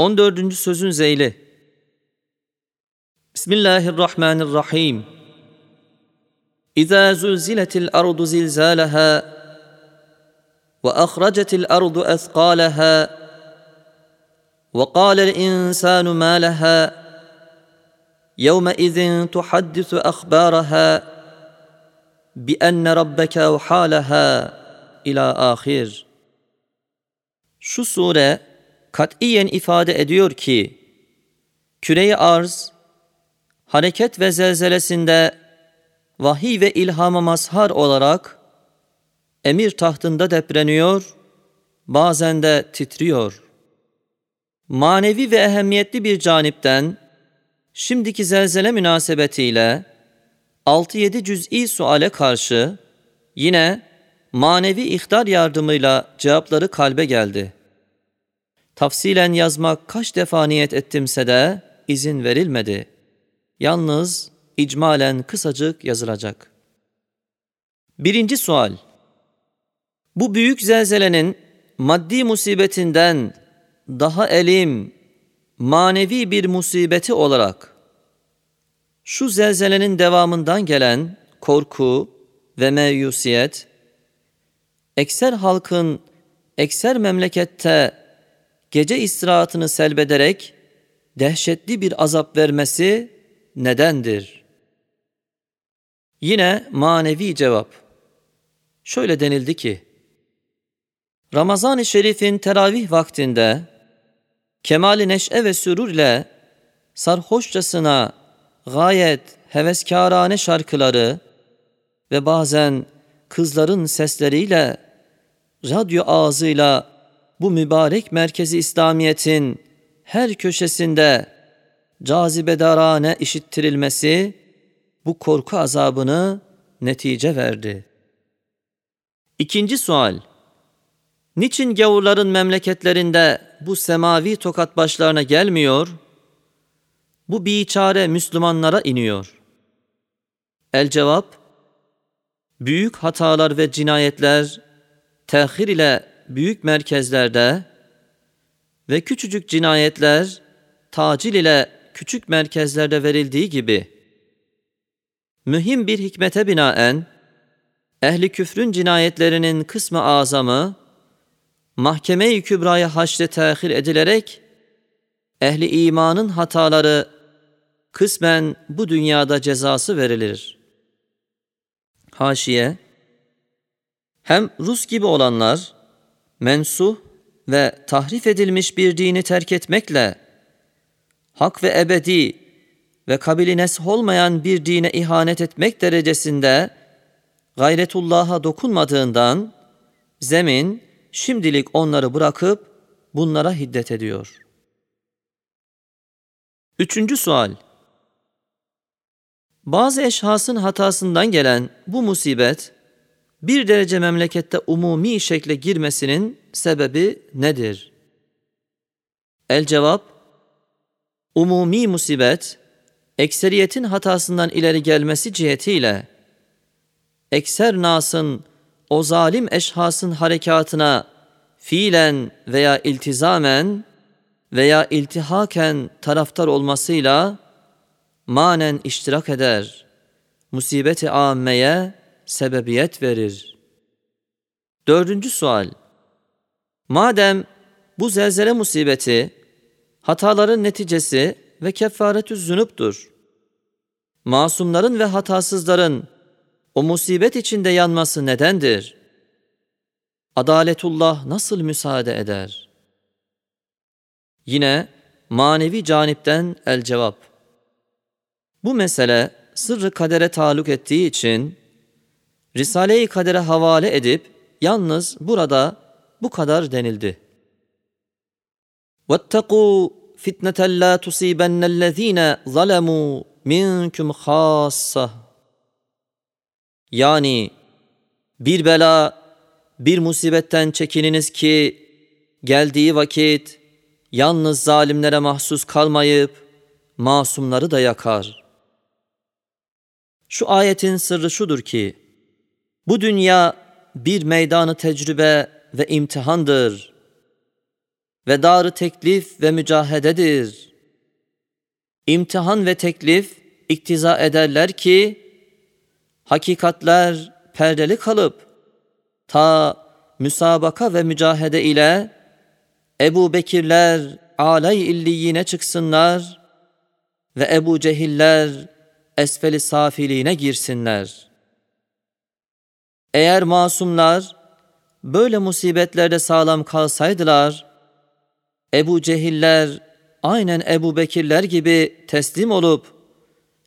14. sözün zeyli. Bismillahirrahmanirrahim. İza zulziletil ardu zilzalaha ve ahracetil ardu athqalaha ve qâlel insanu ma laha يومئذ تحدث أخبارها بأن ربك أوحى لها إلى آخر Şu sure katiyen ifade ediyor ki küreyi arz hareket ve zelzelesinde vahiy ve ilhama mazhar olarak emir tahtında depreniyor, bazen de titriyor. Manevi ve ehemmiyetli bir canipten şimdiki zelzele münasebetiyle 6-7 cüz'i suale karşı yine manevi ihtar yardımıyla cevapları kalbe geldi. Tafsilen yazmak kaç defa niyet ettimse de izin verilmedi. Yalnız icmalen kısacık yazılacak. Birinci sual. Bu büyük zelzelenin maddi musibetinden daha elim, manevi bir musibeti olarak şu zelzelenin devamından gelen korku ve meyusiyet, ekser halkın ekser memlekette gece istirahatını selbederek dehşetli bir azap vermesi nedendir? Yine manevi cevap. Şöyle denildi ki, Ramazan-ı Şerif'in teravih vaktinde kemali neşe ve sürur ile sarhoşçasına gayet heveskârane şarkıları ve bazen kızların sesleriyle radyo ağzıyla bu mübarek merkezi İslamiyet'in her köşesinde cazibedarane işittirilmesi bu korku azabını netice verdi. İkinci sual. Niçin gavurların memleketlerinde bu semavi tokat başlarına gelmiyor? Bu biçare Müslümanlara iniyor. El cevap, büyük hatalar ve cinayetler tehir ile büyük merkezlerde ve küçücük cinayetler tacil ile küçük merkezlerde verildiği gibi mühim bir hikmete binaen ehli küfrün cinayetlerinin kısmı azamı mahkeme-i kübraya haşre tehir edilerek ehli imanın hataları kısmen bu dünyada cezası verilir. Haşiye Hem Rus gibi olanlar mensuh ve tahrif edilmiş bir dini terk etmekle hak ve ebedi ve kabili nesh olmayan bir dine ihanet etmek derecesinde gayretullah'a dokunmadığından zemin şimdilik onları bırakıp bunlara hiddet ediyor. Üçüncü sual. Bazı eşhasın hatasından gelen bu musibet bir derece memlekette umumi şekle girmesinin sebebi nedir? El cevap, umumi musibet, ekseriyetin hatasından ileri gelmesi cihetiyle, ekser nasın o zalim eşhasın harekatına fiilen veya iltizamen veya iltihaken taraftar olmasıyla manen iştirak eder, musibeti âmmeye sebebiyet verir. Dördüncü sual. Madem bu zelzele musibeti hataların neticesi ve kefaretü zünuptur. Masumların ve hatasızların o musibet içinde yanması nedendir? Adaletullah nasıl müsaade eder? Yine manevi canipten el cevap. Bu mesele sırrı kadere taluk ettiği için Risale-i Kader'e havale edip yalnız burada bu kadar denildi. وَاتَّقُوا فِتْنَةً لَا تُصِيبَنَّ الَّذ۪ينَ ظَلَمُوا مِنْكُمْ خَاصَّةً Yani bir bela, bir musibetten çekininiz ki geldiği vakit yalnız zalimlere mahsus kalmayıp masumları da yakar. Şu ayetin sırrı şudur ki, bu dünya bir meydanı tecrübe ve imtihandır. ve darı teklif ve mücahededir. İmtihan ve teklif iktiza ederler ki, hakikatler perdeli kalıp, ta müsabaka ve mücahede ile Ebu Bekirler alay illiyine çıksınlar ve Ebu Cehiller esfeli safiliğine girsinler. Eğer masumlar böyle musibetlerde sağlam kalsaydılar, Ebu Cehiller aynen Ebu Bekirler gibi teslim olup,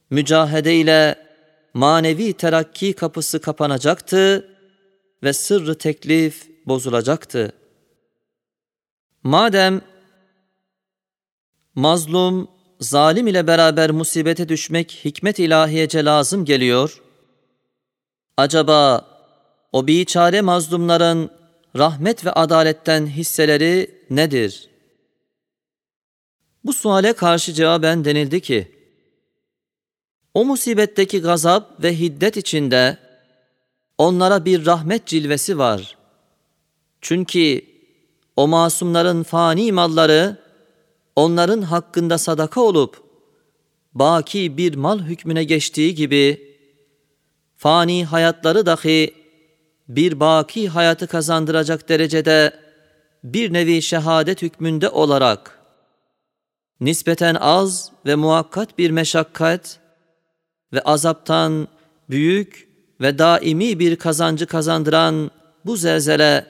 mücahede ile manevi terakki kapısı kapanacaktı ve sırrı teklif bozulacaktı. Madem mazlum, zalim ile beraber musibete düşmek hikmet ilahiyece lazım geliyor, acaba o biçare mazlumların rahmet ve adaletten hisseleri nedir? Bu suale karşı cevaben denildi ki, o musibetteki gazap ve hiddet içinde onlara bir rahmet cilvesi var. Çünkü o masumların fani malları onların hakkında sadaka olup baki bir mal hükmüne geçtiği gibi fani hayatları dahi bir baki hayatı kazandıracak derecede bir nevi şehadet hükmünde olarak nispeten az ve muhakkat bir meşakkat ve azaptan büyük ve daimi bir kazancı kazandıran bu zelzele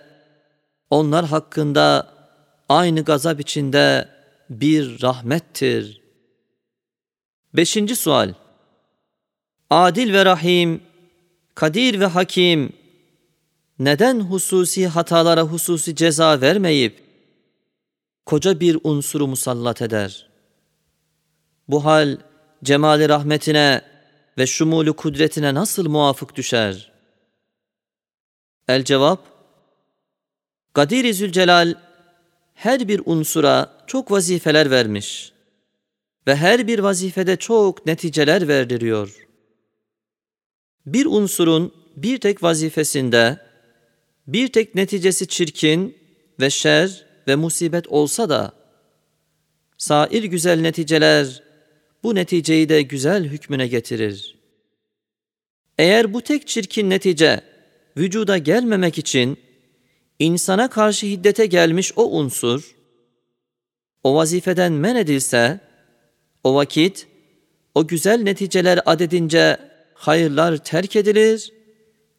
onlar hakkında aynı gazap içinde bir rahmettir. Beşinci sual Adil ve Rahim, Kadir ve Hakim, neden hususi hatalara hususi ceza vermeyip, koca bir unsuru musallat eder? Bu hal, cemali rahmetine ve şumulu kudretine nasıl muvafık düşer? El cevap, Kadir-i Zülcelal her bir unsura çok vazifeler vermiş ve her bir vazifede çok neticeler verdiriyor. Bir unsurun bir tek vazifesinde bir tek neticesi çirkin ve şer ve musibet olsa da sair güzel neticeler bu neticeyi de güzel hükmüne getirir. Eğer bu tek çirkin netice vücuda gelmemek için insana karşı hiddete gelmiş o unsur, o vazifeden men edilse, o vakit o güzel neticeler adedince hayırlar terk edilir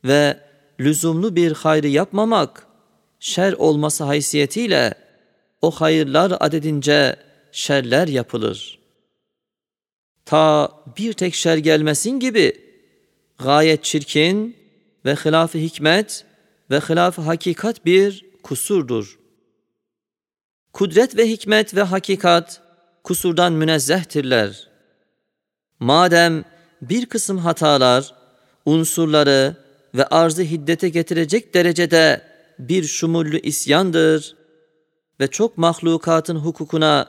ve lüzumlu bir hayrı yapmamak, şer olması haysiyetiyle o hayırlar adedince şerler yapılır. Ta bir tek şer gelmesin gibi gayet çirkin ve hilaf hikmet ve hilaf hakikat bir kusurdur. Kudret ve hikmet ve hakikat kusurdan münezzehtirler. Madem bir kısım hatalar, unsurları ve arzı hiddete getirecek derecede bir şumullü isyandır ve çok mahlukatın hukukuna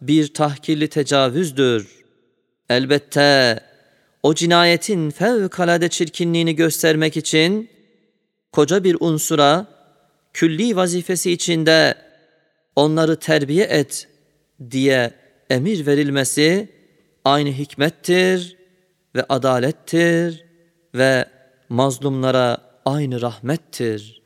bir tahkirli tecavüzdür. Elbette o cinayetin fevkalade çirkinliğini göstermek için koca bir unsura külli vazifesi içinde onları terbiye et diye emir verilmesi aynı hikmettir ve adalettir ve mazlumlara aynı rahmettir.''